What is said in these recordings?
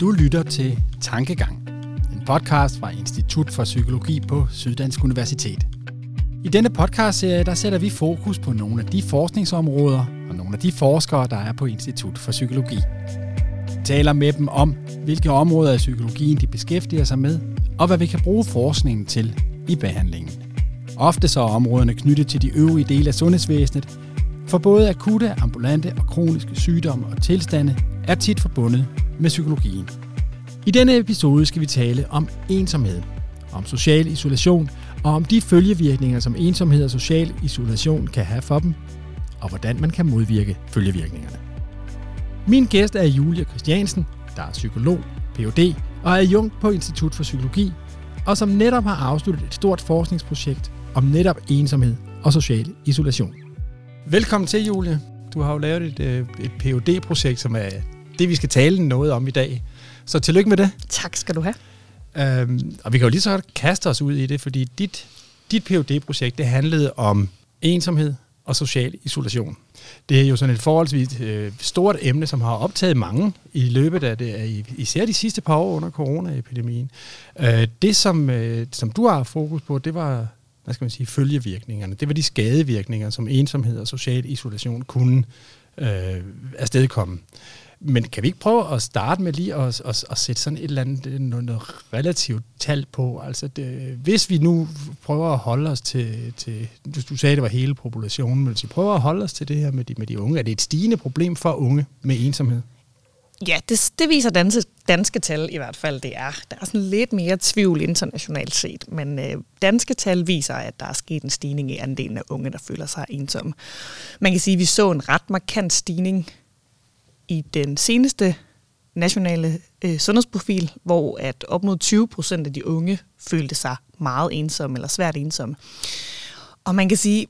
Du lytter til Tankegang, en podcast fra Institut for Psykologi på Syddansk Universitet. I denne podcastserie der sætter vi fokus på nogle af de forskningsområder og nogle af de forskere, der er på Institut for Psykologi. Vi taler med dem om, hvilke områder af psykologien de beskæftiger sig med, og hvad vi kan bruge forskningen til i behandlingen. Ofte så er områderne knyttet til de øvrige dele af sundhedsvæsenet, for både akutte, ambulante og kroniske sygdomme og tilstande er tit forbundet med psykologien. I denne episode skal vi tale om ensomhed, om social isolation og om de følgevirkninger, som ensomhed og social isolation kan have for dem, og hvordan man kan modvirke følgevirkningerne. Min gæst er Julia Christiansen, der er psykolog, Ph.D. og er jung på Institut for Psykologi, og som netop har afsluttet et stort forskningsprojekt om netop ensomhed og social isolation. Velkommen til, Julie. Du har jo lavet et, øh, et phd projekt som er det, vi skal tale noget om i dag. Så tillykke med det. Tak skal du have. Øhm, og vi kan jo lige så godt kaste os ud i det, fordi dit, dit phd projekt det handlede om ensomhed og social isolation. Det er jo sådan et forholdsvis øh, stort emne, som har optaget mange i løbet af det, især de sidste par år under coronaepidemien. Øh, det, som, øh, som du har fokus på, det var hvad skal man sige, følgevirkningerne. Det var de skadevirkninger, som ensomhed og social isolation kunne øh, afstedkomme. Men kan vi ikke prøve at starte med lige at, at, at sætte sådan et eller andet øh, noget, noget relativt tal på? Altså det, hvis vi nu prøver at holde os til, til du, du sagde, det var hele populationen, men hvis vi prøver at holde os til det her med de, med de unge, er det et stigende problem for unge med ensomhed? Ja, det, det viser danske, danske tal i hvert fald, det er. Der er sådan lidt mere tvivl internationalt set, men øh, danske tal viser, at der er sket en stigning i andelen af unge, der føler sig ensomme. Man kan sige, at vi så en ret markant stigning i den seneste nationale øh, sundhedsprofil, hvor at op mod 20 procent af de unge følte sig meget ensomme eller svært ensomme. Og man kan sige,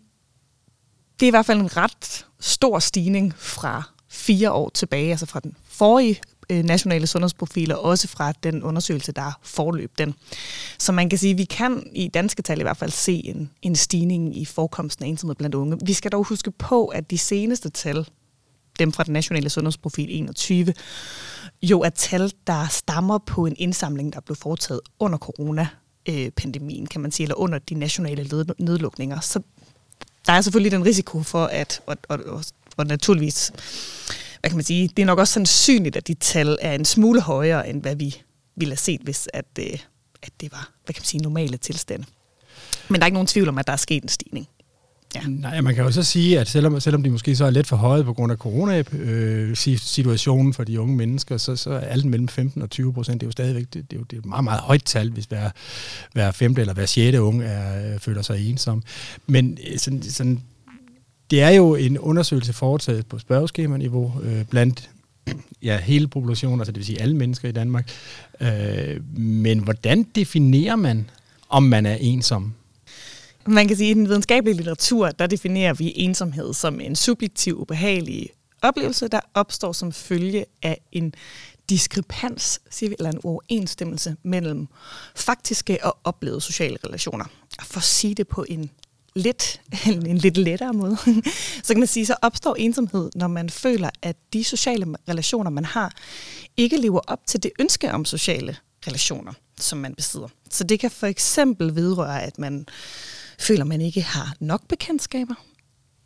det er i hvert fald en ret stor stigning fra fire år tilbage, altså fra den forrige øh, nationale sundhedsprofiler, også fra den undersøgelse, der forløb den. Så man kan sige, at vi kan i danske tal i hvert fald se en, en stigning i forekomsten af ensomhed blandt unge. Vi skal dog huske på, at de seneste tal, dem fra den nationale sundhedsprofil 21, jo er tal, der stammer på en indsamling, der blev foretaget under corona-pandemien, kan man sige, eller under de nationale nedlukninger. Så der er selvfølgelig den risiko for, at, og, og, og, og naturligvis hvad kan man sige, det er nok også sandsynligt, at de tal er en smule højere, end hvad vi ville have set, hvis at, øh, at det var hvad kan man sige, normale tilstande. Men der er ikke nogen tvivl om, at der er sket en stigning. Ja. Nej, man kan jo så sige, at selvom, selvom de måske så er lidt for høje på grund af corona-situationen øh, for de unge mennesker, så, så er alt mellem 15 og 20 procent, det er jo stadigvæk det, det er jo, det er et meget, meget højt tal, hvis hver, hver femte eller hver sjette unge er, øh, føler sig ensom. Men øh, sådan, sådan det er jo en undersøgelse foretaget på spørgeskema-niveau øh, blandt ja, hele populationen, altså det vil sige alle mennesker i Danmark. Øh, men hvordan definerer man, om man er ensom? Man kan sige, at i den videnskabelige litteratur, der definerer vi ensomhed som en subjektiv, ubehagelig oplevelse, der opstår som følge af en diskrepans, siger vi, eller en uoverensstemmelse mellem faktiske og oplevede sociale relationer. For at sige det på en lidt, en lidt lettere måde, så kan man sige, så opstår ensomhed, når man føler, at de sociale relationer, man har, ikke lever op til det ønske om sociale relationer, som man besidder. Så det kan for eksempel vedrøre, at man føler, man ikke har nok bekendtskaber,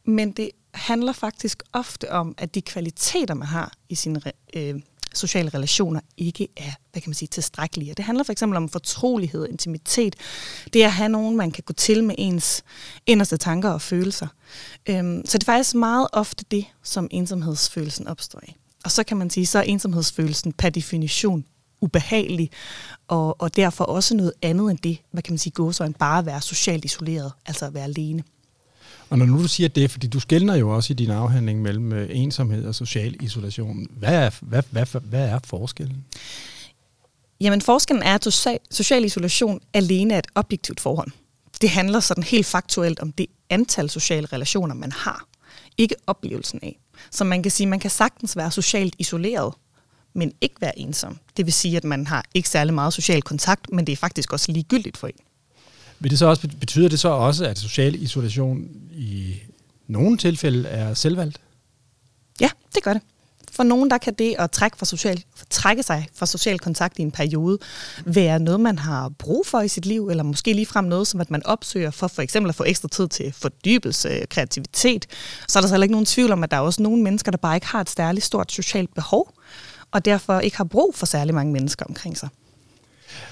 men det handler faktisk ofte om, at de kvaliteter, man har i sine øh, sociale relationer ikke er, hvad kan man sige, tilstrækkelige. Det handler for eksempel om fortrolighed, intimitet. Det er at have nogen, man kan gå til med ens inderste tanker og følelser. Øhm, så det er faktisk meget ofte det, som ensomhedsfølelsen opstår i. Og så kan man sige, så er ensomhedsfølelsen per definition ubehagelig, og, og derfor også noget andet end det, hvad kan man sige, gå så end bare at være socialt isoleret, altså at være alene. Og når nu du siger det, fordi du skældner jo også i din afhandling mellem øh, ensomhed og social isolation. Hvad er, hvad, hvad, hvad er forskellen? Jamen forskellen er, at social isolation alene er et objektivt forhold. Det handler sådan helt faktuelt om det antal sociale relationer, man har. Ikke oplevelsen af. Så man kan sige, man kan sagtens være socialt isoleret, men ikke være ensom. Det vil sige, at man har ikke særlig meget social kontakt, men det er faktisk også ligegyldigt for en. Vil det så også, betyder det så også, at social isolation i nogle tilfælde er selvvalgt? Ja, det gør det. For nogen, der kan det at trække, fra social, trække sig fra social kontakt i en periode være noget, man har brug for i sit liv, eller måske ligefrem noget, som at man opsøger for for eksempel at få ekstra tid til fordybelse, kreativitet. Så er der så heller ikke nogen tvivl om, at der er også nogle mennesker, der bare ikke har et særligt stort socialt behov, og derfor ikke har brug for særlig mange mennesker omkring sig.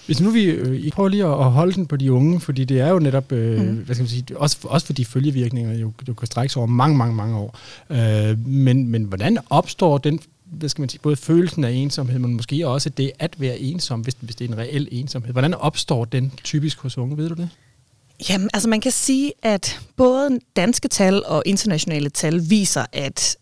Hvis nu vi øh, prøver lige at holde den på de unge, fordi det er jo netop, øh, mm. hvad skal man sige, også, også fordi følgevirkninger jo, jo kan strække sig over mange, mange, mange år. Øh, men, men hvordan opstår den, hvad skal man sige, både følelsen af ensomhed, men måske også det at være ensom, hvis, hvis det er en reel ensomhed. Hvordan opstår den typisk hos unge, ved du det? Jamen, altså man kan sige, at både danske tal og internationale tal viser, at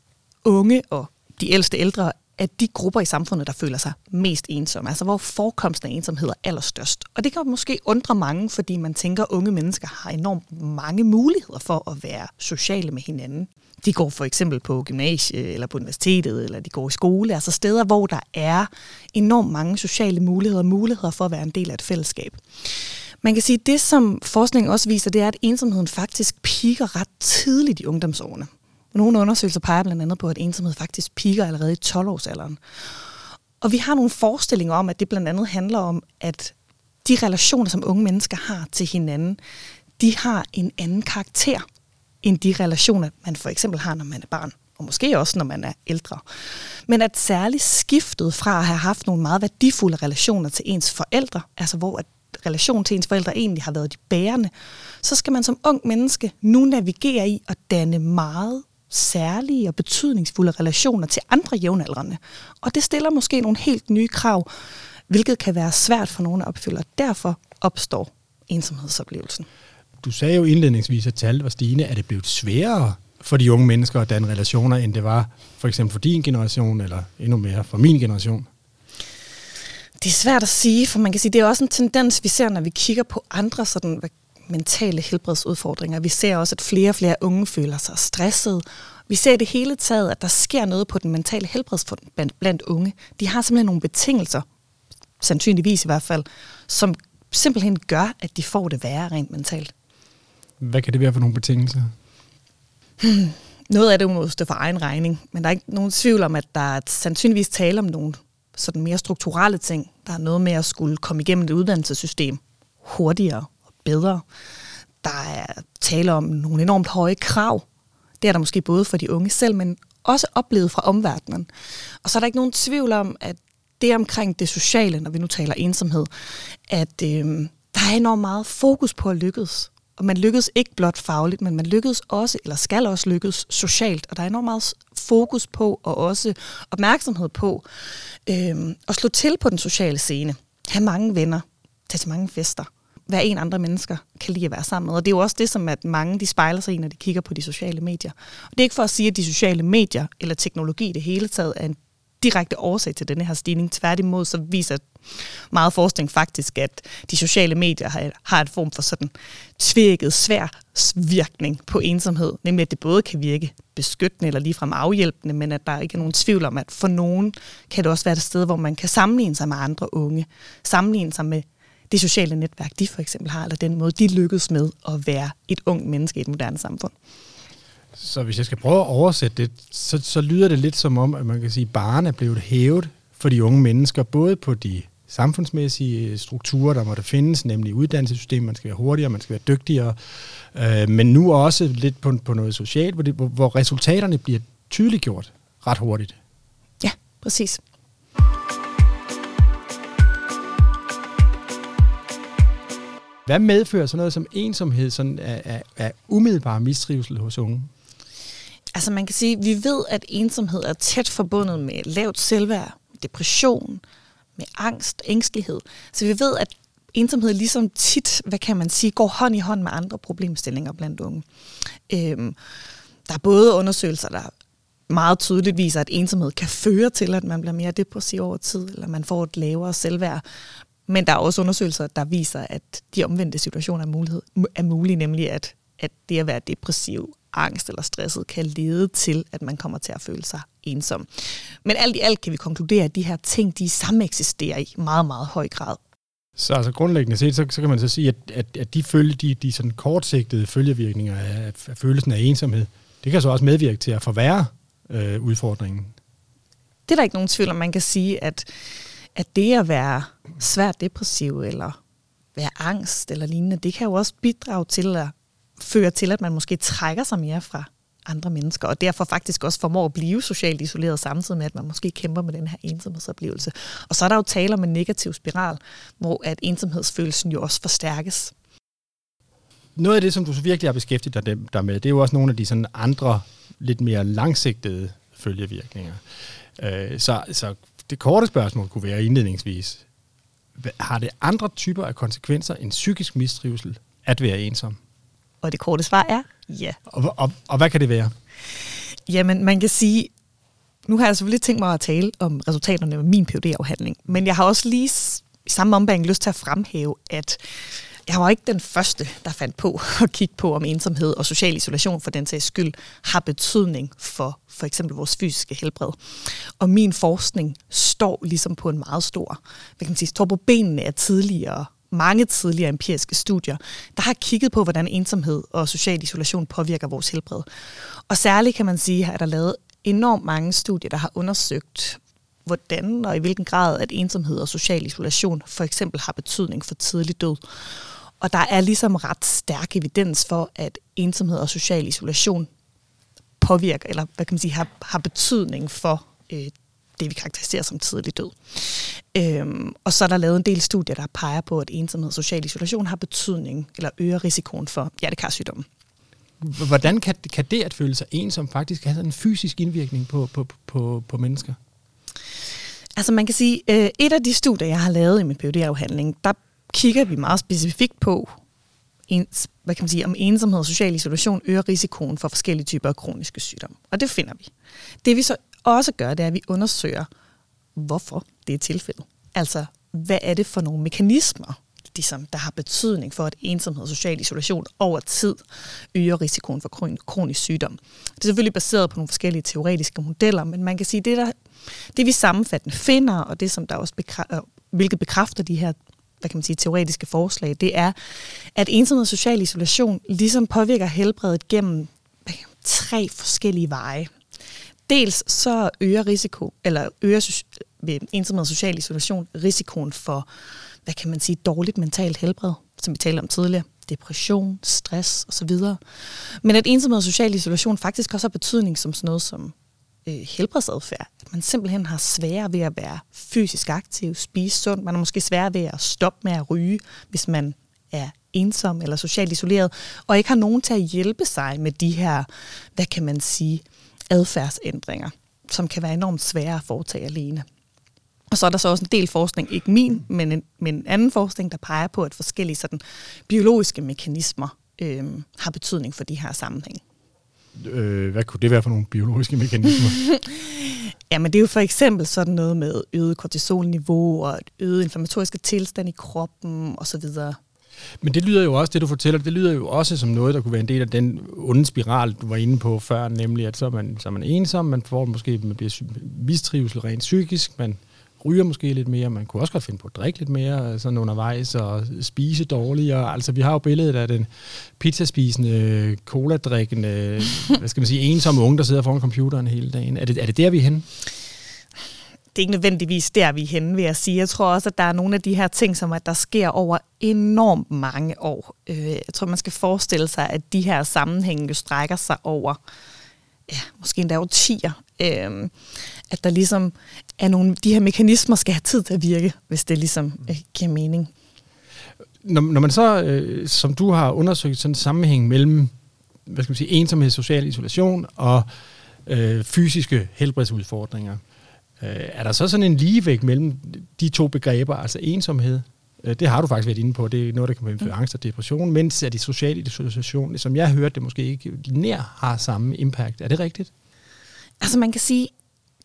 unge og de ældste ældre at de grupper i samfundet, der føler sig mest ensomme, altså hvor forekomsten af ensomhed er allerstørst. Og det kan måske undre mange, fordi man tænker, at unge mennesker har enormt mange muligheder for at være sociale med hinanden. De går for eksempel på gymnasiet eller på universitetet, eller de går i skole, altså steder, hvor der er enormt mange sociale muligheder, muligheder for at være en del af et fællesskab. Man kan sige, at det, som forskningen også viser, det er, at ensomheden faktisk piker ret tidligt i ungdomsårene. Nogle undersøgelser peger blandt andet på, at ensomhed faktisk piker allerede i 12-årsalderen. Og vi har nogle forestillinger om, at det blandt andet handler om, at de relationer, som unge mennesker har til hinanden, de har en anden karakter end de relationer, man for eksempel har, når man er barn, og måske også, når man er ældre. Men at særligt skiftet fra at have haft nogle meget værdifulde relationer til ens forældre, altså hvor at relation til ens forældre egentlig har været de bærende, så skal man som ung menneske nu navigere i at danne meget særlige og betydningsfulde relationer til andre jævnaldrende. Og det stiller måske nogle helt nye krav, hvilket kan være svært for nogen at opfylde. Derfor opstår ensomhedsoplevelsen. Du sagde jo indledningsvis, at tallet var stigende. Er det blevet sværere for de unge mennesker at danne relationer, end det var for eksempel for din generation, eller endnu mere for min generation? Det er svært at sige, for man kan sige, det er også en tendens, vi ser, når vi kigger på andre sådan, mentale helbredsudfordringer. Vi ser også, at flere og flere unge føler sig stresset. Vi ser i det hele taget, at der sker noget på den mentale helbredsfront blandt unge. De har simpelthen nogle betingelser, sandsynligvis i hvert fald, som simpelthen gør, at de får det værre rent mentalt. Hvad kan det være for nogle betingelser? Hmm. Noget af det må stå for egen regning, men der er ikke nogen tvivl om, at der er sandsynligvis tale om nogle sådan mere strukturelle ting. Der er noget med at skulle komme igennem det uddannelsessystem hurtigere bedre. Der er tale om nogle enormt høje krav. Det er der måske både for de unge selv, men også oplevet fra omverdenen. Og så er der ikke nogen tvivl om, at det omkring det sociale, når vi nu taler ensomhed, at øh, der er enormt meget fokus på at lykkes. Og man lykkes ikke blot fagligt, men man lykkes også, eller skal også lykkes socialt. Og der er enormt meget fokus på, og også opmærksomhed på, øh, at slå til på den sociale scene. Have mange venner, tage til mange fester hvad en andre mennesker kan lide at være sammen med. Og det er jo også det, som at mange de spejler sig i, når de kigger på de sociale medier. Og det er ikke for at sige, at de sociale medier eller teknologi i det hele taget er en direkte årsag til denne her stigning. Tværtimod så viser meget forskning faktisk, at de sociale medier har, har en form for sådan tvækket svær virkning på ensomhed. Nemlig at det både kan virke beskyttende eller ligefrem afhjælpende, men at der ikke er nogen tvivl om, at for nogen kan det også være et sted, hvor man kan sammenligne sig med andre unge. Sammenligne sig med det sociale netværk, de for eksempel har, eller den måde, de lykkes med at være et ung menneske i et moderne samfund. Så hvis jeg skal prøve at oversætte det, så, så lyder det lidt som om, at man kan sige, at baren er blevet hævet for de unge mennesker, både på de samfundsmæssige strukturer, der måtte findes, nemlig uddannelsessystemet, man skal være hurtigere, man skal være dygtigere, øh, men nu også lidt på, på noget socialt, hvor, det, hvor, hvor resultaterne bliver tydeliggjort ret hurtigt. Ja, præcis. Hvad medfører sådan noget som ensomhed sådan af, af, af umiddelbar mistrivsel hos unge? Altså man kan sige, at vi ved, at ensomhed er tæt forbundet med lavt selvværd, depression, med angst, ængstelighed. Så vi ved, at ensomhed ligesom tit, hvad kan man sige, går hånd i hånd med andre problemstillinger blandt unge. Øhm, der er både undersøgelser, der meget tydeligt viser, at ensomhed kan føre til, at man bliver mere depressiv over tid, eller man får et lavere selvværd. Men der er også undersøgelser, der viser, at de omvendte situationer er, mulighed, er mulige, nemlig at, at det at være depressiv, angst eller stresset kan lede til, at man kommer til at føle sig ensom. Men alt i alt kan vi konkludere, at de her ting, de samme eksisterer i meget, meget høj grad. Så altså grundlæggende set, så, så kan man så sige, at, at, at de, følge, de, de sådan kortsigtede følgevirkninger af, af følelsen af ensomhed, det kan så også medvirke til at forværre øh, udfordringen. det er der ikke nogen tvivl om. Man kan sige, at, at det at være svært depressiv, eller være angst, eller lignende, det kan jo også bidrage til at føre til, at man måske trækker sig mere fra andre mennesker, og derfor faktisk også formår at blive socialt isoleret, samtidig med, at man måske kæmper med den her ensomhedsoplevelse. Og så er der jo tale om en negativ spiral, hvor at ensomhedsfølelsen jo også forstærkes. Noget af det, som du så virkelig har beskæftiget dig med, det er jo også nogle af de sådan andre, lidt mere langsigtede følgevirkninger. Øh, så, så det korte spørgsmål kunne være indledningsvis, har det andre typer af konsekvenser end psykisk mistrivsel at være ensom? Og det korte svar er ja. Og, og, og hvad kan det være? Jamen, man kan sige, nu har jeg selvfølgelig tænkt mig at tale om resultaterne af min phd afhandling men jeg har også lige i samme ombæring lyst til at fremhæve, at jeg var ikke den første, der fandt på at kigge på, om ensomhed og social isolation for den sags skyld har betydning for for eksempel vores fysiske helbred. Og min forskning står ligesom på en meget stor, hvad kan man sige, står på benene af tidligere mange tidligere empiriske studier, der har kigget på, hvordan ensomhed og social isolation påvirker vores helbred. Og særligt kan man sige, at der er lavet enormt mange studier, der har undersøgt, hvordan og i hvilken grad, at ensomhed og social isolation for eksempel har betydning for tidlig død. Og der er ligesom ret stærk evidens for, at ensomhed og social isolation påvirker, eller hvad kan man sige, har, har betydning for øh, det, vi karakteriserer som tidlig død. Øhm, og så er der lavet en del studier, der peger på, at ensomhed og social isolation har betydning, eller øger risikoen for hjertekarsygdomme. Hvordan kan, kan det at føle sig ensom faktisk have en fysisk indvirkning på, på, på, på mennesker? Altså man kan sige, øh, et af de studier, jeg har lavet i min phd afhandling der kigger vi meget specifikt på, ens, hvad kan man sige, om ensomhed og social isolation øger risikoen for forskellige typer af kroniske sygdomme. Og det finder vi. Det vi så også gør, det er, at vi undersøger, hvorfor det er tilfældet. Altså, hvad er det for nogle mekanismer, ligesom, der har betydning for, at ensomhed og social isolation over tid øger risikoen for kronisk sygdom. Det er selvfølgelig baseret på nogle forskellige teoretiske modeller, men man kan sige, det, der, det vi sammenfattende finder, og det som der også bekræfter, hvilket bekræfter de her hvad kan man sige, teoretiske forslag, det er, at ensomhed og social isolation ligesom påvirker helbredet gennem tre forskellige veje. Dels så øger risiko, eller øger ved ensomhed og social isolation risikoen for, hvad kan man sige, dårligt mentalt helbred, som vi talte om tidligere, depression, stress osv. Men at ensomhed og social isolation faktisk også har betydning som sådan noget som øh, helbredsadfærd. At man simpelthen har sværere ved at være fysisk aktiv, spise sundt. Man er måske sværere ved at stoppe med at ryge, hvis man er ensom eller socialt isoleret, og ikke har nogen til at hjælpe sig med de her, hvad kan man sige, adfærdsændringer, som kan være enormt svære at foretage alene. Og så er der så også en del forskning, ikke min, men en, men en anden forskning, der peger på, at forskellige sådan, biologiske mekanismer øh, har betydning for de her sammenhænge. Øh, hvad kunne det være for nogle biologiske mekanismer? Jamen det er jo for eksempel sådan noget med øget kortisolniveau og øget inflammatoriske tilstand i kroppen osv. Men det lyder jo også, det du fortæller, det lyder jo også som noget, der kunne være en del af den onde spiral, du var inde på før, nemlig at så er man, så er man ensom, man får måske man bliver mistrivsel rent psykisk, man ryger måske lidt mere, man kunne også godt finde på at drikke lidt mere sådan undervejs, og spise dårligere. Altså, vi har jo billedet af den pizzaspisende, cola-drikkende, hvad skal man sige, ensomme unge, der sidder foran computeren hele dagen. Er det, er det der, vi er henne? det er ikke nødvendigvis der, vi er henne, vil jeg sige. Jeg tror også, at der er nogle af de her ting, som at der sker over enormt mange år. Øh, jeg tror, man skal forestille sig, at de her sammenhænge jo strækker sig over, ja, måske endda over tiger. Øh, at der ligesom er nogle, de her mekanismer skal have tid til at virke, hvis det ligesom øh, giver mening. Når, når man så, øh, som du har undersøgt, sådan en sammenhæng mellem hvad skal man sige, ensomhed, social isolation og øh, fysiske helbredsudfordringer, øh, er der så sådan en ligevægt mellem de to begreber, altså ensomhed øh, det har du faktisk været inde på. Det er noget, der kan medføre mm. angst og depression, mens at de sociale isolation, som jeg hørte, det måske ikke nær har samme impact. Er det rigtigt? Altså man kan sige,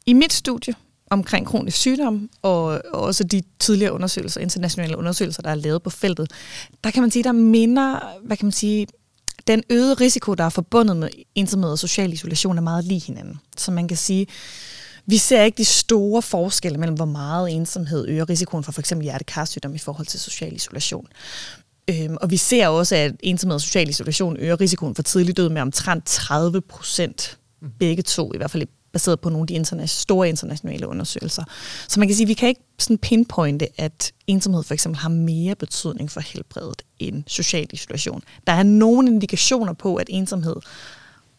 i mit studie omkring kronisk sygdom, og også de tidligere undersøgelser, internationale undersøgelser, der er lavet på feltet, der kan man sige, der minder, hvad kan man sige, den øgede risiko, der er forbundet med ensomhed og social isolation, er meget lige hinanden. Så man kan sige, vi ser ikke de store forskelle mellem, hvor meget ensomhed øger risikoen for f.eks. hjertekarsygdom i forhold til social isolation. Øhm, og vi ser også, at ensomhed og social isolation øger risikoen for tidlig død med omtrent 30 procent. Begge to, i hvert fald baseret på nogle af de interna- store internationale undersøgelser. Så man kan sige, at vi kan ikke sådan pinpointe, at ensomhed for eksempel har mere betydning for helbredet end social isolation. Der er nogle indikationer på, at ensomhed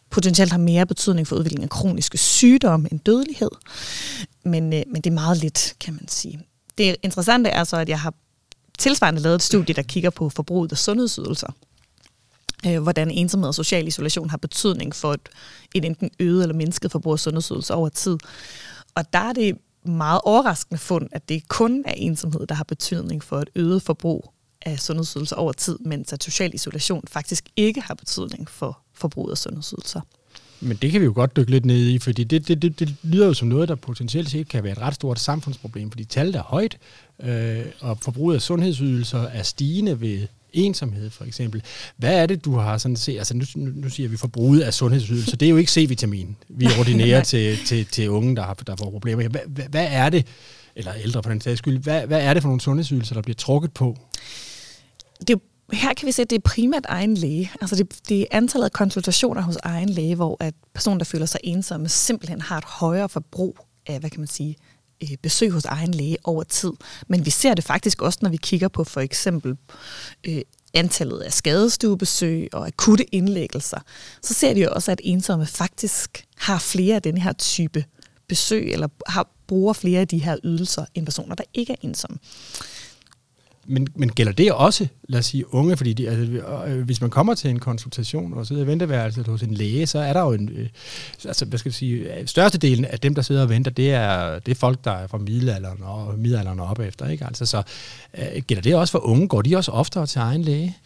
potentielt har mere betydning for udviklingen af kroniske sygdomme end dødelighed. Men, øh, men det er meget lidt, kan man sige. Det interessante er så, at jeg har tilsvarende lavet et studie, der kigger på forbruget af sundhedsydelser. Øh, hvordan ensomhed og social isolation har betydning for et, et enten øget eller mindsket forbrug af sundhedsydelser over tid. Og der er det meget overraskende fund, at det kun er ensomhed, der har betydning for et øget forbrug af sundhedsydelser over tid, mens at social isolation faktisk ikke har betydning for forbruget af sundhedsydelser. Men det kan vi jo godt dykke lidt ned i, fordi det, det, det, det lyder jo som noget, der potentielt set kan være et ret stort samfundsproblem, fordi tallet er højt, øh, og forbruget af sundhedsydelser er stigende ved ensomhed for eksempel. Hvad er det, du har sådan set, altså nu, nu siger vi forbruget af sundhedsydelser, det er jo ikke C-vitamin, vi ordinerer til, til, til unge, der, har, der får problemer. Hvad, hvad, hvad er det, eller ældre for den sags skyld, hvad, hvad er det for nogle sundhedsydelser, der bliver trukket på? Det er her kan vi se, at det er primært egen læge. Altså det, det er antallet af konsultationer hos egen læge, hvor at personen, der føler sig ensomme, simpelthen har et højere forbrug af, hvad kan man sige, øh, besøg hos egen læge over tid. Men vi ser det faktisk også, når vi kigger på for eksempel øh, antallet af skadestuebesøg og akutte indlæggelser. Så ser vi jo også, at ensomme faktisk har flere af den her type besøg, eller har, bruger flere af de her ydelser, end personer, der ikke er ensomme. Men, men gælder det også, lad os sige, unge? Fordi de, altså, øh, hvis man kommer til en konsultation og sidder i venteværelset hos en læge, så er der jo en... Øh, altså, hvad skal jeg sige, øh, størstedelen af dem, der sidder og venter, det er, det er folk, der er fra middelalderen og middelalderen og op efter. Ikke? Altså, så øh, gælder det også for unge? Går de også oftere til egen læge?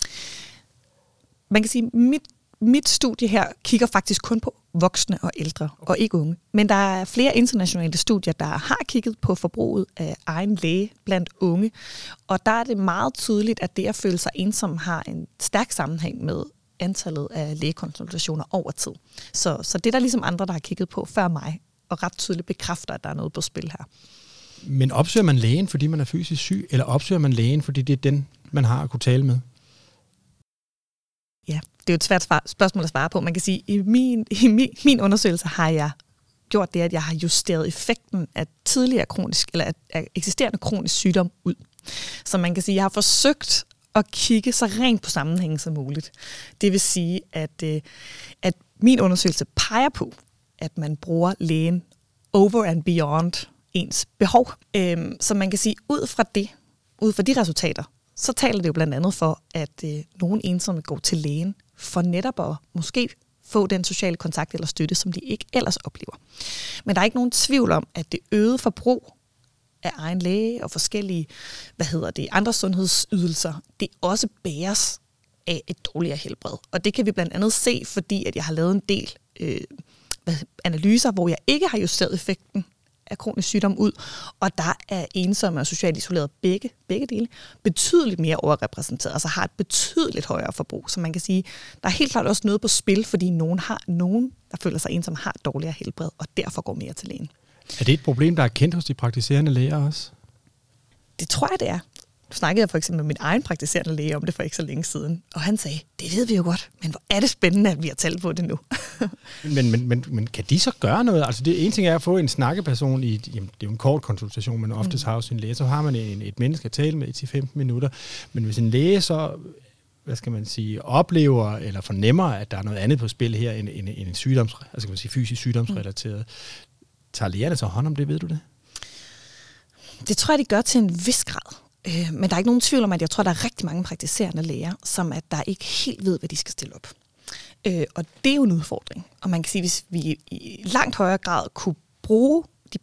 Man kan sige, mit mit studie her kigger faktisk kun på voksne og ældre, og ikke unge. Men der er flere internationale studier, der har kigget på forbruget af egen læge blandt unge. Og der er det meget tydeligt, at det at føle sig ensom har en stærk sammenhæng med antallet af lægekonsultationer over tid. Så, så det er der ligesom andre, der har kigget på før mig, og ret tydeligt bekræfter, at der er noget på spil her. Men opsøger man lægen, fordi man er fysisk syg, eller opsøger man lægen, fordi det er den, man har at kunne tale med? Ja, det er jo et svært spørgsmål at svare på. Man kan sige, at i min, i min, min undersøgelse har jeg gjort det, at jeg har justeret effekten af tidligere kronisk, eller af eksisterende kronisk sygdom ud. Så man kan sige, at jeg har forsøgt at kigge så rent på sammenhængen som muligt. Det vil sige, at, øh, at min undersøgelse peger på, at man bruger lægen over and beyond ens behov. Øhm, så man kan sige, ud fra det, ud fra de resultater, så taler det jo blandt andet for, at øh, nogle ensomme går til lægen for netop at måske få den sociale kontakt eller støtte, som de ikke ellers oplever. Men der er ikke nogen tvivl om, at det øgede forbrug af egen læge og forskellige, hvad hedder det, andre sundhedsydelser, det også bæres af et dårligere helbred. Og det kan vi blandt andet se, fordi at jeg har lavet en del øh, analyser, hvor jeg ikke har justeret effekten af kronisk sygdom ud, og der er ensomme og socialt isoleret begge, begge dele betydeligt mere overrepræsenteret, altså har et betydeligt højere forbrug. Så man kan sige, der er helt klart også noget på spil, fordi nogen, har, nogen der føler sig ensom, har dårligere helbred, og derfor går mere til lægen. Er det et problem, der er kendt hos de praktiserende læger også? Det tror jeg, det er. Snakkede jeg for eksempel med min egen praktiserende læge om det for ikke så længe siden, og han sagde, det ved vi jo godt, men hvor er det spændende, at vi har talt på det nu. men, men, men, men kan de så gøre noget? Altså det ene ting er at få en snakkeperson i, jamen, det er jo en kort konsultation, men oftest mm. har jo en læge, så har man en, et menneske at tale med i 15 minutter, men hvis en læge så hvad skal man sige, oplever eller fornemmer, at der er noget andet på spil her end, end, end en sygdoms, altså kan man sige, fysisk sygdomsrelateret, mm. tager lægerne så hånd om det, ved du det? Det tror jeg, de gør til en vis grad. Øh, men der er ikke nogen tvivl om, at jeg tror, der er rigtig mange praktiserende læger, som at der ikke helt ved, hvad de skal stille op. Øh, og det er jo en udfordring. Og man kan sige, hvis vi i langt højere grad kunne bruge de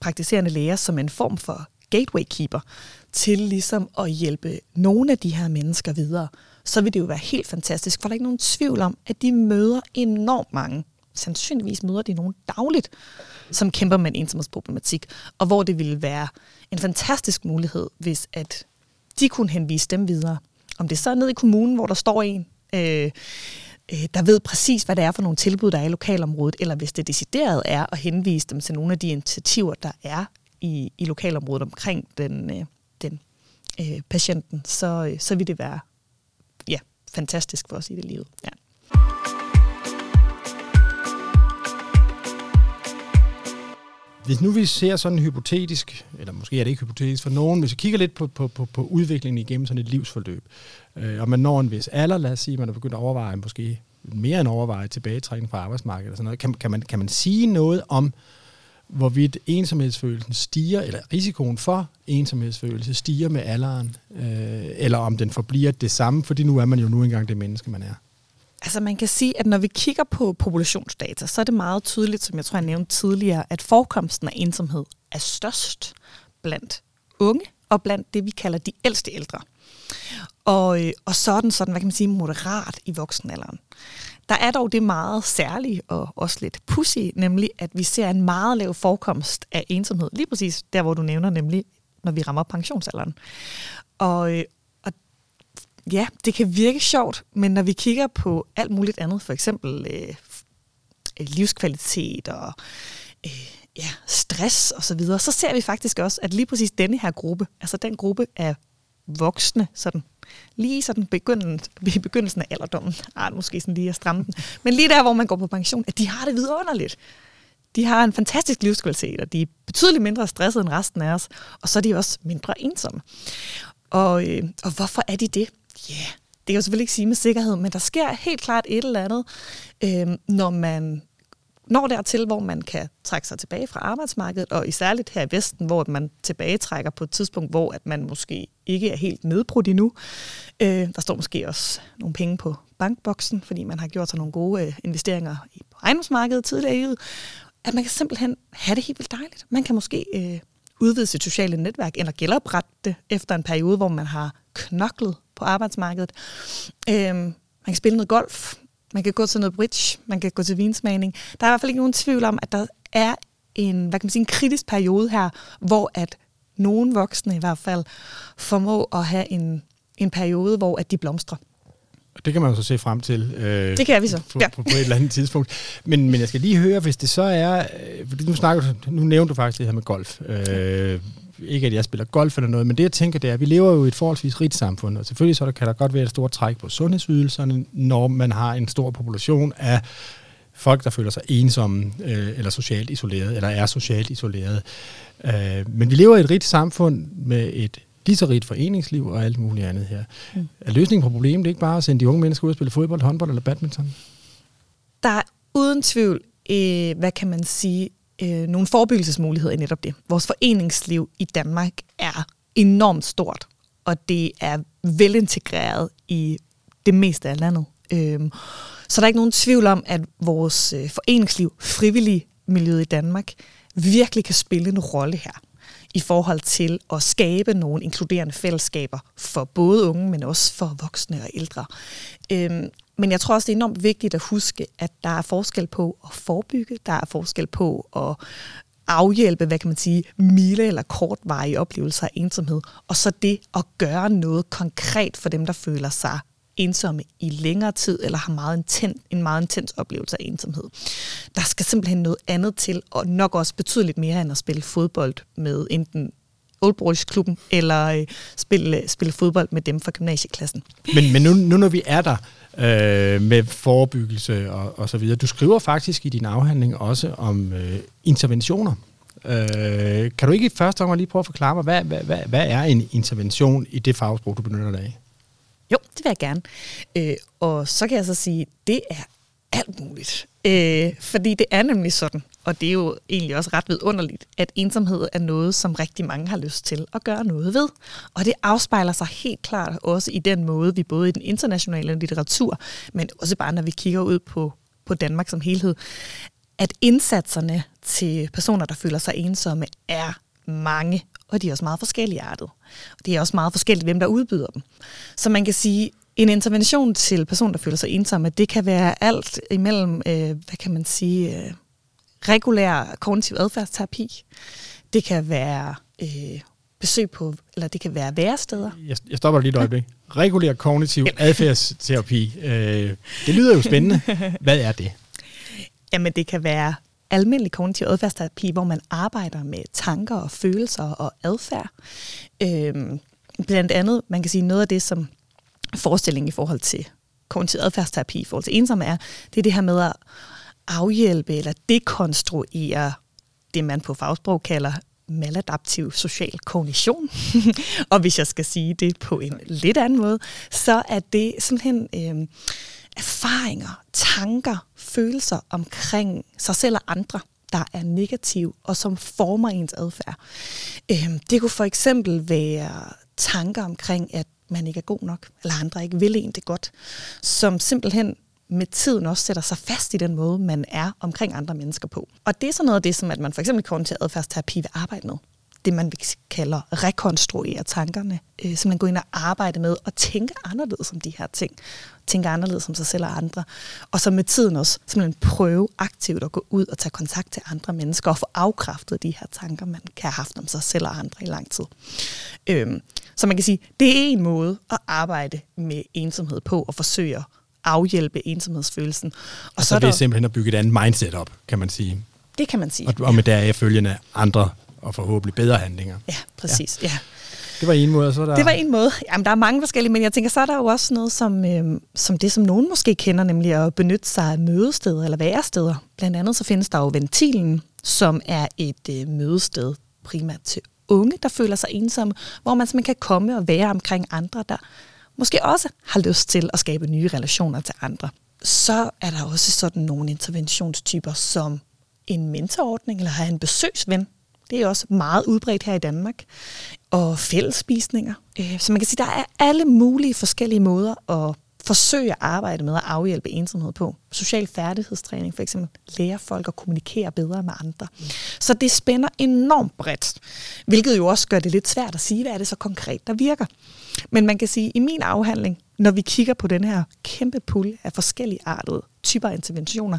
praktiserende læger som en form for gateway keeper til ligesom at hjælpe nogle af de her mennesker videre, så vil det jo være helt fantastisk, for der er ikke nogen tvivl om, at de møder enormt mange. Sandsynligvis møder de nogen dagligt, som kæmper med en ensomhedsproblematik, og hvor det ville være en fantastisk mulighed, hvis at de kunne henvise dem videre. Om det så er ned i kommunen, hvor der står en, øh, øh, der ved præcis, hvad det er for nogle tilbud, der er i lokalområdet, eller hvis det decideret er at henvise dem til nogle af de initiativer, der er i, i lokalområdet omkring den, øh, den øh, patienten, så, øh, så vil det være ja, fantastisk for os i det livet. Ja. Hvis nu vi ser sådan hypotetisk, eller måske er det ikke hypotetisk for nogen, hvis vi kigger lidt på, på, på, på udviklingen igennem sådan et livsforløb, øh, og man når en vis alder, lad os sige, man er begyndt at overveje måske mere end overveje tilbagetrækning fra arbejdsmarkedet og sådan noget, kan, kan, man, kan man sige noget om, hvorvidt ensomhedsfølelsen stiger, eller risikoen for ensomhedsfølelse stiger med alderen, øh, eller om den forbliver det samme, fordi nu er man jo nu engang det menneske, man er. Altså man kan sige, at når vi kigger på populationsdata, så er det meget tydeligt, som jeg tror, jeg nævnte tidligere, at forekomsten af ensomhed er størst blandt unge og blandt det, vi kalder de ældste ældre. Og, øh, og sådan, sådan, hvad kan man sige, moderat i voksenalderen. Der er dog det meget særlige og også lidt pussy, nemlig at vi ser en meget lav forekomst af ensomhed, lige præcis der, hvor du nævner, nemlig når vi rammer pensionsalderen. Og øh, ja, det kan virke sjovt, men når vi kigger på alt muligt andet, for eksempel øh, øh, livskvalitet og øh, ja, stress og så videre, så ser vi faktisk også, at lige præcis denne her gruppe, altså den gruppe af voksne, sådan lige sådan begyndelsen, i begyndelsen af alderdommen, ah, måske sådan lige at stramme den, men lige der, hvor man går på pension, at de har det vidunderligt. De har en fantastisk livskvalitet, og de er betydeligt mindre stressede end resten af os, og så er de også mindre ensomme. Og, øh, og hvorfor er de det? Ja, yeah, det kan jeg selvfølgelig ikke sige med sikkerhed, men der sker helt klart et eller andet, øh, når man når dertil, hvor man kan trække sig tilbage fra arbejdsmarkedet, og i særligt her i Vesten, hvor man tilbagetrækker på et tidspunkt, hvor at man måske ikke er helt nedbrudt endnu. Øh, der står måske også nogle penge på bankboksen, fordi man har gjort sig nogle gode øh, investeringer i ejendomsmarkedet tidligere i livet. At man kan simpelthen have det helt vildt dejligt. Man kan måske øh, udvide sit sociale netværk, eller genoprette det efter en periode, hvor man har knoklet på arbejdsmarkedet. Øh, man kan spille noget golf, man kan gå til noget bridge, man kan gå til vinsmagning. Der er i hvert fald ikke nogen tvivl om, at der er en, hvad kan man sige, en kritisk periode her, hvor at nogle voksne i hvert fald formå at have en, en periode, hvor at de blomstrer. Det kan man jo så se frem til. Øh, det kan vi så. På, ja. på, på et eller andet tidspunkt. Men, men jeg skal lige høre, hvis det så er... Øh, nu, snakker, nu nævnte du faktisk det her med golf. Øh, ikke at jeg spiller golf eller noget, men det jeg tænker, det er, at vi lever jo i et forholdsvis rigt samfund, og selvfølgelig så der, kan der godt være et stort træk på sundhedsydelserne, når man har en stor population af folk, der føler sig ensomme øh, eller socialt isoleret, eller er socialt isoleret. Øh, men vi lever i et rigt samfund med et lige så rigt foreningsliv og alt muligt andet her. Mm. Er løsningen på problemet ikke bare at sende de unge mennesker ud og spille fodbold, håndbold eller badminton? Der er uden tvivl, øh, hvad kan man sige, øh, nogle forebyggelsesmuligheder i netop det. Vores foreningsliv i Danmark er enormt stort, og det er velintegreret i det meste af landet. Øh, så der er ikke nogen tvivl om, at vores øh, foreningsliv, frivillige miljøet i Danmark, virkelig kan spille en rolle her i forhold til at skabe nogle inkluderende fællesskaber for både unge, men også for voksne og ældre. Øhm, men jeg tror også, det er enormt vigtigt at huske, at der er forskel på at forebygge, der er forskel på at afhjælpe, hvad kan man sige, milde eller kortvarige oplevelser af ensomhed, og så det at gøre noget konkret for dem, der føler sig ensomme i længere tid, eller har meget intens, en meget intens oplevelse af ensomhed. Der skal simpelthen noget andet til, og nok også betydeligt mere end at spille fodbold med enten Old klubben eller øh, spille, spille fodbold med dem fra gymnasieklassen. Men, men nu, nu når vi er der øh, med forebyggelse og, og så videre, du skriver faktisk i din afhandling også om øh, interventioner. Øh, kan du ikke i første omgang lige prøve at forklare mig, hvad, hvad, hvad, hvad er en intervention i det fagsprog, du benytter dig af? Jo, det vil jeg gerne. Øh, og så kan jeg så sige, det er alt muligt. Øh, fordi det er nemlig sådan, og det er jo egentlig også ret vidunderligt, at ensomhed er noget, som rigtig mange har lyst til at gøre noget ved. Og det afspejler sig helt klart også i den måde, vi både i den internationale litteratur, men også bare når vi kigger ud på, på Danmark som helhed, at indsatserne til personer, der føler sig ensomme, er mange, og de er også meget forskellige artet. Og det er også meget forskelligt, hvem der udbyder dem. Så man kan sige, en intervention til personer, der føler sig ensomme, det kan være alt imellem, øh, hvad kan man sige, øh, regulær kognitiv adfærdsterapi. Det kan være øh, besøg på, eller det kan være væresteder. Jeg, jeg stopper lige et øjeblik. Regulær kognitiv adfærdsterapi. Øh, det lyder jo spændende. Hvad er det? Jamen, det kan være almindelig kognitiv adfærdsterapi, hvor man arbejder med tanker og følelser og adfærd. Øhm, blandt andet, man kan sige, noget af det, som forestilling i forhold til kognitiv adfærdsterapi, i forhold til ensomme er, det er det her med at afhjælpe eller dekonstruere det, man på fagsprog kalder maladaptiv social kognition. og hvis jeg skal sige det på en lidt anden måde, så er det simpelthen øh, erfaringer, tanker, følelser omkring sig selv og andre, der er negative og som former ens adfærd. Øh, det kunne for eksempel være tanker omkring, at man ikke er god nok, eller andre ikke vil en det godt, som simpelthen med tiden også sætter sig fast i den måde, man er omkring andre mennesker på. Og det er sådan noget af det, som at man for eksempel kommer til adfærdsterapi vil arbejde med det, man kalder rekonstruere tankerne. Øh, så man går ind og arbejder med at tænke anderledes om de her ting. Tænke anderledes om sig selv og andre. Og så med tiden også simpelthen prøve aktivt at gå ud og tage kontakt til andre mennesker og få afkræftet de her tanker, man kan have haft om sig selv og andre i lang tid. Øhm, så man kan sige, det er en måde at arbejde med ensomhed på og forsøge at afhjælpe ensomhedsfølelsen. Og altså så er det er simpelthen at bygge et andet mindset op, kan man sige. Det kan man sige. Og, og med deraf følgende andre og forhåbentlig bedre handlinger. Ja, præcis. Ja. ja. Det var en måde, så der... Det var en måde. Jamen, der er mange forskellige, men jeg tænker, så er der jo også noget som, øh, som det, som nogen måske kender, nemlig at benytte sig af mødesteder eller væresteder. Blandt andet så findes der jo Ventilen, som er et øh, mødested primært til unge, der føler sig ensomme, hvor man simpelthen kan komme og være omkring andre, der måske også har lyst til at skabe nye relationer til andre. Så er der også sådan nogle interventionstyper som en mentorordning, eller have en besøgsven, det er også meget udbredt her i Danmark. Og fællesspisninger. Øh, så man kan sige, der er alle mulige forskellige måder at forsøge at arbejde med at afhjælpe ensomhed på. Social færdighedstræning for eksempel. Lære folk at kommunikere bedre med andre. Så det spænder enormt bredt. Hvilket jo også gør det lidt svært at sige, hvad er det så konkret, der virker. Men man kan sige, at i min afhandling, når vi kigger på den her kæmpe pulje af forskellige artede typer interventioner,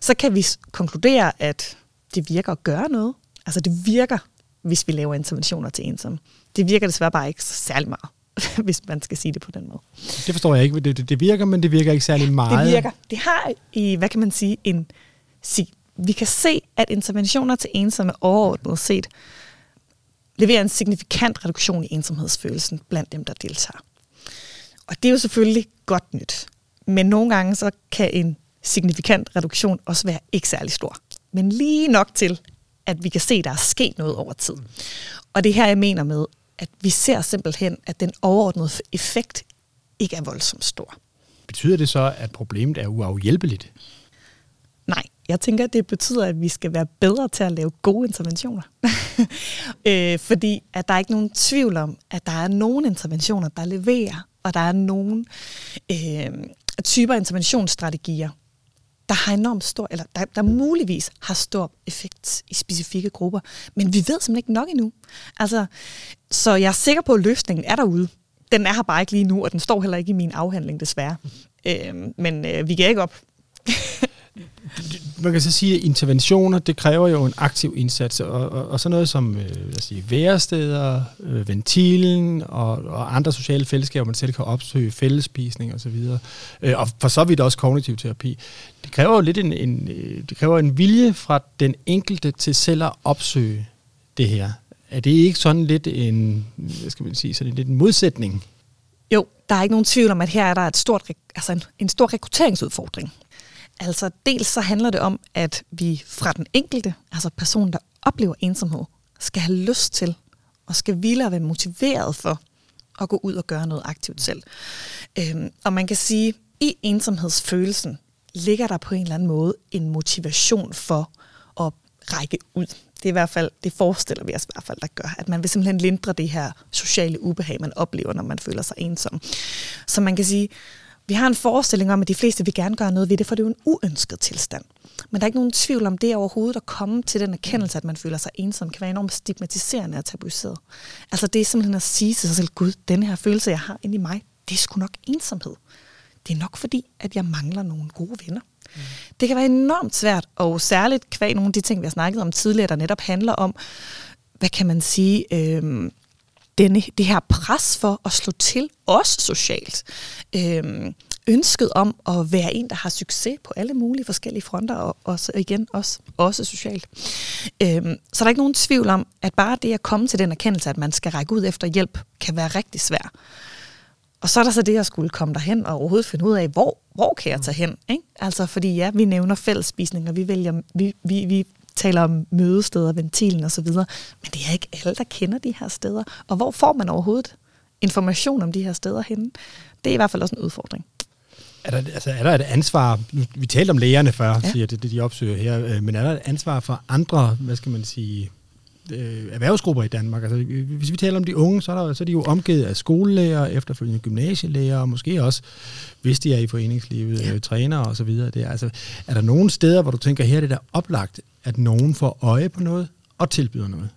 så kan vi konkludere, at det virker at gøre noget. Altså det virker, hvis vi laver interventioner til ensomme. Det virker desværre bare ikke særlig meget, hvis man skal sige det på den måde. Det forstår jeg ikke. Det, det, det virker, men det virker ikke særlig meget. Det virker. Det har i, hvad kan man sige, en... Vi kan se, at interventioner til ensomme overordnet set leverer en signifikant reduktion i ensomhedsfølelsen blandt dem, der deltager. Og det er jo selvfølgelig godt nyt. Men nogle gange så kan en signifikant reduktion også være ikke særlig stor. Men lige nok til, at vi kan se, at der er sket noget over tid. Og det her, jeg mener med, at vi ser simpelthen, at den overordnede effekt ikke er voldsomt stor. Betyder det så, at problemet er uafhjælpeligt? Nej, jeg tænker, at det betyder, at vi skal være bedre til at lave gode interventioner. øh, fordi at der er ikke nogen tvivl om, at der er nogle interventioner, der leverer, og der er nogle øh, typer interventionsstrategier, der har enormt stor, eller der, der muligvis har stor effekt i specifikke grupper. Men vi ved simpelthen ikke nok endnu. Altså, så jeg er sikker på, at løsningen er derude. Den er her bare ikke lige nu, og den står heller ikke i min afhandling, desværre. Øh, men øh, vi gav ikke op. man kan så sige, at interventioner, det kræver jo en aktiv indsats, og, og, og sådan noget som øh, lad os sige, væresteder, øh, ventilen og, og andre sociale fællesskaber, man selv kan opsøge, fællespisning osv., øh, og for så vidt også kognitiv terapi, det kræver jo lidt en, en, øh, det kræver en vilje fra den enkelte til selv at opsøge det her. Er det ikke sådan lidt en, hvad skal man sige, sådan lidt en modsætning? Jo, der er ikke nogen tvivl om, at her er der et stort, altså en, en stor rekrutteringsudfordring. Altså dels så handler det om, at vi fra den enkelte, altså personen, der oplever ensomhed, skal have lyst til og skal ville og være motiveret for at gå ud og gøre noget aktivt selv. Øhm, og man kan sige, i ensomhedsfølelsen ligger der på en eller anden måde en motivation for at række ud. Det er i hvert fald, det forestiller vi os i hvert fald, der gør, at man vil simpelthen lindre det her sociale ubehag, man oplever, når man føler sig ensom. Så man kan sige, vi har en forestilling om, at de fleste vil gerne gøre noget ved det, for det er jo en uønsket tilstand. Men der er ikke nogen tvivl om det overhovedet at komme til den erkendelse, at man føler sig ensom, kan være enormt stigmatiserende og tabuiseret. Altså det er simpelthen at sige til sig selv, Gud, den her følelse, jeg har inde i mig, det er sgu nok ensomhed. Det er nok fordi, at jeg mangler nogle gode venner. Mm. Det kan være enormt svært, og særligt kvæg nogle af de ting, vi har snakket om tidligere, der netop handler om, hvad kan man sige, øh, denne, det her pres for at slå til, også socialt. Øhm, ønsket om at være en, der har succes på alle mulige forskellige fronter, og også, igen også, også socialt. Øhm, så der er ikke nogen tvivl om, at bare det at komme til den erkendelse, at man skal række ud efter hjælp, kan være rigtig svært. Og så er der så det at skulle komme derhen og overhovedet finde ud af, hvor, hvor kan jeg tage hen? Ikke? Altså fordi ja, vi nævner fællesspisninger, vi, vælger, vi, vi, vi taler om mødesteder, ventilen osv., men det er ikke alle, der kender de her steder. Og hvor får man overhovedet information om de her steder henne? Det er i hvert fald også en udfordring. Er der, altså, er der et ansvar, nu, vi talte om lægerne før, ja. siger det, det de opsøger her, øh, men er der et ansvar for andre, hvad skal man sige, øh, erhvervsgrupper i Danmark? Altså, hvis vi taler om de unge, så er, der, så er de jo omgivet af skolelærer, efterfølgende gymnasielærer, og måske også, hvis de er i foreningslivet, ja. øh, trænere så videre. Det er, altså, er der nogle steder, hvor du tænker, her er det der oplagt, at nogen får øje på noget og tilbyder noget?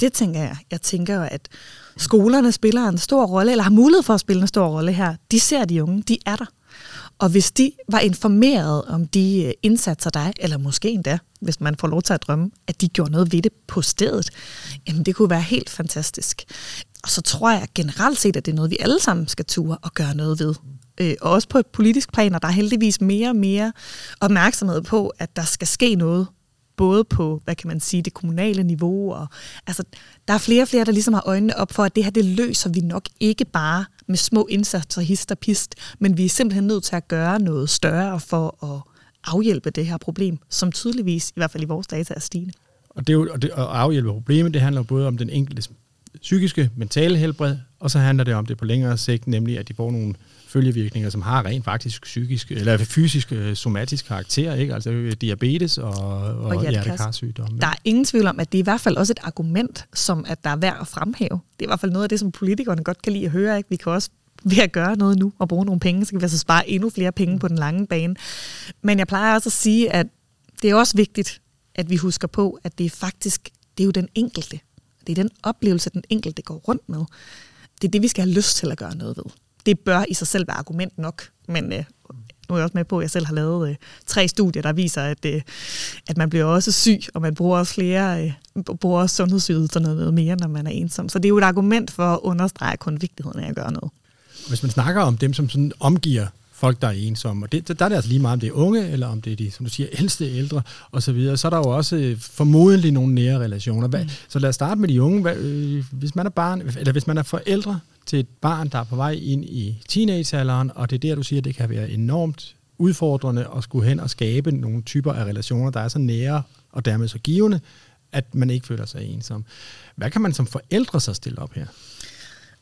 Det tænker jeg. Jeg tænker at skolerne spiller en stor rolle, eller har mulighed for at spille en stor rolle her. De ser de unge, de er der. Og hvis de var informeret om de øh, indsatser, der er, eller måske endda, hvis man får lov til at drømme, at de gjorde noget ved det på stedet, jamen det kunne være helt fantastisk. Og så tror jeg generelt set, at det er noget, vi alle sammen skal ture og gøre noget ved. Øh, og også på et politisk plan, og der er heldigvis mere og mere opmærksomhed på, at der skal ske noget både på, hvad kan man sige, det kommunale niveau, og altså, der er flere og flere, der ligesom har øjnene op for, at det her, det løser vi nok ikke bare med små indsatser, hist og pist, men vi er simpelthen nødt til at gøre noget større for at afhjælpe det her problem, som tydeligvis, i hvert fald i vores data, er stigende. Og, det er jo, og det, at afhjælpe problemet, det handler både om den enkelte psykiske, mentale helbred, og så handler det om det på længere sigt, nemlig at de får nogle følgevirkninger, som har rent faktisk psykisk, eller fysisk, øh, somatisk karakter, ikke? altså øh, diabetes og, og, og hjertekarsygdomme. Der er ingen tvivl om, at det er i hvert fald også et argument, som at der er værd at fremhæve. Det er i hvert fald noget af det, som politikerne godt kan lide at høre. Ikke? Vi kan også ved at gøre noget nu og bruge nogle penge, så kan vi altså spare endnu flere penge på den lange bane. Men jeg plejer også at sige, at det er også vigtigt, at vi husker på, at det er faktisk, det er jo den enkelte. Det er den oplevelse, den enkelte går rundt med. Det er det, vi skal have lyst til at gøre noget ved det bør i sig selv være argument nok, men øh, nu er jeg også med på, at jeg selv har lavet øh, tre studier, der viser, at, øh, at man bliver også syg, og man bruger også flere, øh, bruger også sundhedsydelser noget mere, når man er ensom. Så det er jo et argument for at understrege kun vigtigheden af at gøre noget. Hvis man snakker om dem, som sådan omgiver folk, der er ensomme. Og det, der er det altså lige meget, om det er unge, eller om det er de, som du siger, ældste, ældre osv. Så, videre. så er der jo også øh, formodentlig nogle nære relationer. Hvad, mm. Så lad os starte med de unge. Hvad, øh, hvis man er barn, eller hvis man er forældre til et barn, der er på vej ind i teenagealderen, og det er der, du siger, det kan være enormt udfordrende at skulle hen og skabe nogle typer af relationer, der er så nære og dermed så givende, at man ikke føler sig ensom. Hvad kan man som forældre så stille op her?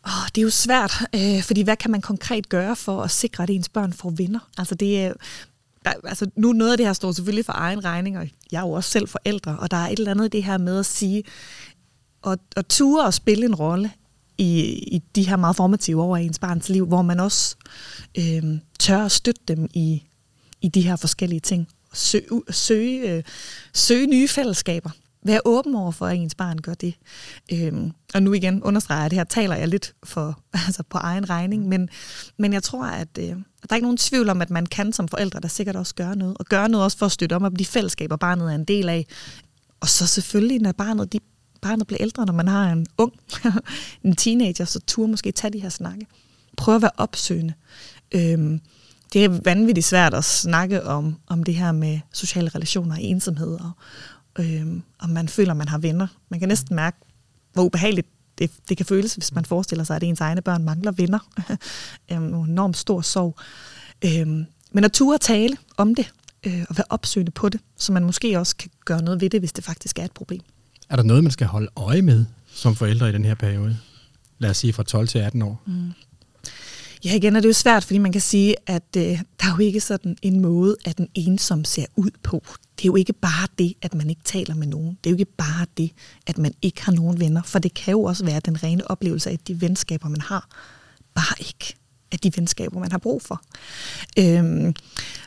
Oh, det er jo svært, øh, fordi hvad kan man konkret gøre for at sikre, at ens børn får venner? Altså det er, der, altså nu noget af det her står selvfølgelig for egen regning, og jeg er jo også selv forældre, og der er et eller andet det her med at sige, at, at ture og spille en rolle i, i de her meget formative år af ens barns liv, hvor man også øh, tør at støtte dem i, i de her forskellige ting. Søge, søge, øh, søge nye fællesskaber. Vær åben over for, at ens barn gør det. Øhm, og nu igen understreger jeg, at det her taler jeg lidt for, altså på egen regning, men, men jeg tror, at, øh, at der er ikke nogen tvivl om, at man kan som forældre, der sikkert også gøre noget, og gøre noget også for at støtte om, at de fællesskaber, barnet er en del af. Og så selvfølgelig, når barnet, de, barnet bliver ældre, når man har en ung, en teenager, så turde måske tage de her snakke. Prøv at være opsøgende. Øhm, det er vanvittigt svært at snakke om, om det her med sociale relationer og ensomhed, og, øhm, om man føler, man har venner. Man kan næsten mærke, hvor ubehageligt det, det kan føles, hvis man forestiller sig, at ens egne børn mangler venner. en øhm, enormt stor sorg. Øhm, men at ture tale om det, øh, og være opsøgende på det, så man måske også kan gøre noget ved det, hvis det faktisk er et problem. Er der noget, man skal holde øje med som forældre i den her periode? Lad os sige fra 12 til 18 år. Mm. Ja, igen er det jo svært, fordi man kan sige, at øh, der er jo ikke sådan en måde, at den ensom ser ud på. Det er jo ikke bare det, at man ikke taler med nogen. Det er jo ikke bare det, at man ikke har nogen venner. For det kan jo også være den rene oplevelse af, de venskaber, man har, bare ikke af de venskaber, man har brug for. Øhm,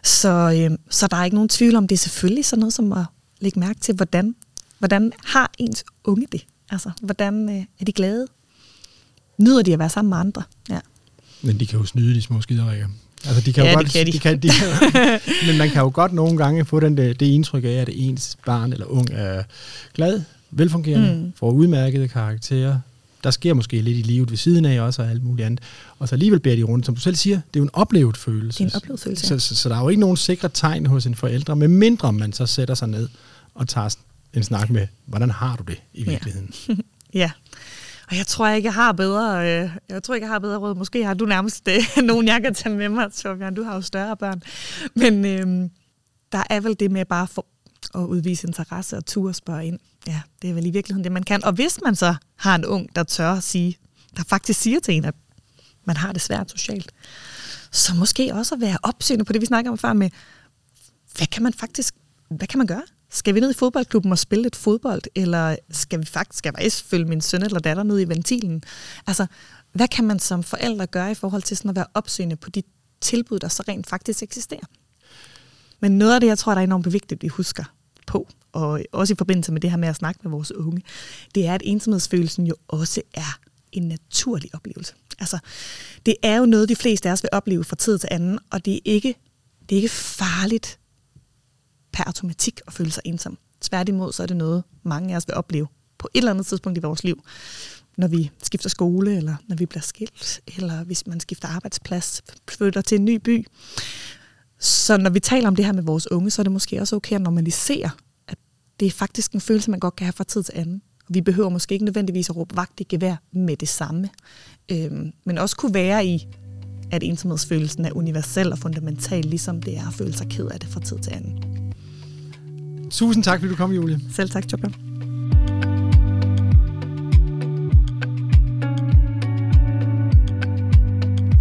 så, øhm, så der er ikke nogen tvivl om, det er selvfølgelig sådan noget som at lægge mærke til, hvordan, hvordan har ens unge det? Altså, hvordan øh, er de glade? Nyder de at være sammen med andre? Ja. Men de kan jo snyde de små skiderikker. Altså, de kan ja, jo godt, de kan de. de, kan, de kan, men man kan jo godt nogle gange få den, det, det indtryk af, at ens barn eller ung er glad, velfungerende, mm. får udmærkede karakterer. Der sker måske lidt i livet ved siden af også, og alt muligt andet. Og så alligevel bærer de rundt, som du selv siger, det er jo en oplevet følelse. Det er en oplevet følelse, ja. så, så, så der er jo ikke nogen sikre tegn hos en forældre, med mindre man så sætter sig ned og tager en snak med, hvordan har du det i virkeligheden? Ja. ja. Og jeg tror ikke, jeg har bedre, øh, jeg tror ikke, jeg har bedre råd. Måske har du nærmest øh, nogen, jeg kan tage med mig, Torbjørn. Du har jo større børn. Men øh, der er vel det med bare for, og udvise interesse og ture spørge ind. Ja, det er vel i virkeligheden det, man kan. Og hvis man så har en ung, der tør at sige, der faktisk siger til en, at man har det svært socialt, så måske også at være opsøgende på det, vi snakker om før med, hvad kan man faktisk, hvad kan man gøre? Skal vi ned i fodboldklubben og spille lidt fodbold, eller skal vi faktisk, skal jeg følge min søn eller datter ned i ventilen? Altså, hvad kan man som forældre gøre i forhold til sådan at være opsøgende på de tilbud, der så rent faktisk eksisterer? Men noget af det, jeg tror, der er enormt vigtigt, vi husker på, og også i forbindelse med det her med at snakke med vores unge, det er, at ensomhedsfølelsen jo også er en naturlig oplevelse. Altså, det er jo noget, de fleste af os vil opleve fra tid til anden, og det er ikke, det er ikke farligt per automatik at føle sig ensom. Tværtimod så er det noget, mange af os vil opleve på et eller andet tidspunkt i vores liv. Når vi skifter skole, eller når vi bliver skilt, eller hvis man skifter arbejdsplads, flytter til en ny by. Så når vi taler om det her med vores unge, så er det måske også okay at normalisere, at det er faktisk en følelse, man godt kan have fra tid til anden. Vi behøver måske ikke nødvendigvis at råbe vagt i gevær med det samme, øhm, men også kunne være i, at ensomhedsfølelsen er universel og fundamental, ligesom det er at føle sig ked af det fra tid til anden. Tusind tak, fordi du kom, Julie. Selv tak, Torbjørn.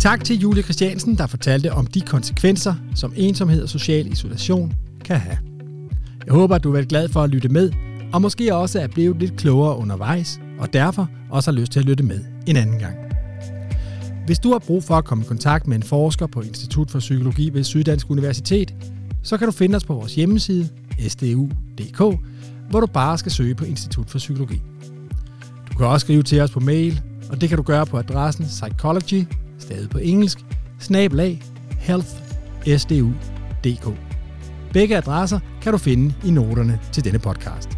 Tak til Julie Christiansen, der fortalte om de konsekvenser, som ensomhed og social isolation kan have. Jeg håber, at du er glad for at lytte med, og måske også er blevet lidt klogere undervejs, og derfor også har lyst til at lytte med en anden gang. Hvis du har brug for at komme i kontakt med en forsker på Institut for Psykologi ved Syddansk Universitet, så kan du finde os på vores hjemmeside sdu.dk, hvor du bare skal søge på Institut for Psykologi. Du kan også skrive til os på mail, og det kan du gøre på adressen psychology, stadig på engelsk, snablag healthsdu.dk. Begge adresser kan du finde i noterne til denne podcast.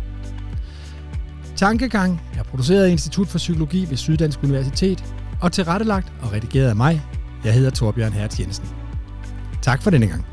Tankegang er produceret af Institut for Psykologi ved Syddansk Universitet og tilrettelagt og redigeret af mig. Jeg hedder Torbjørn Hertz Jensen. Tak for denne gang.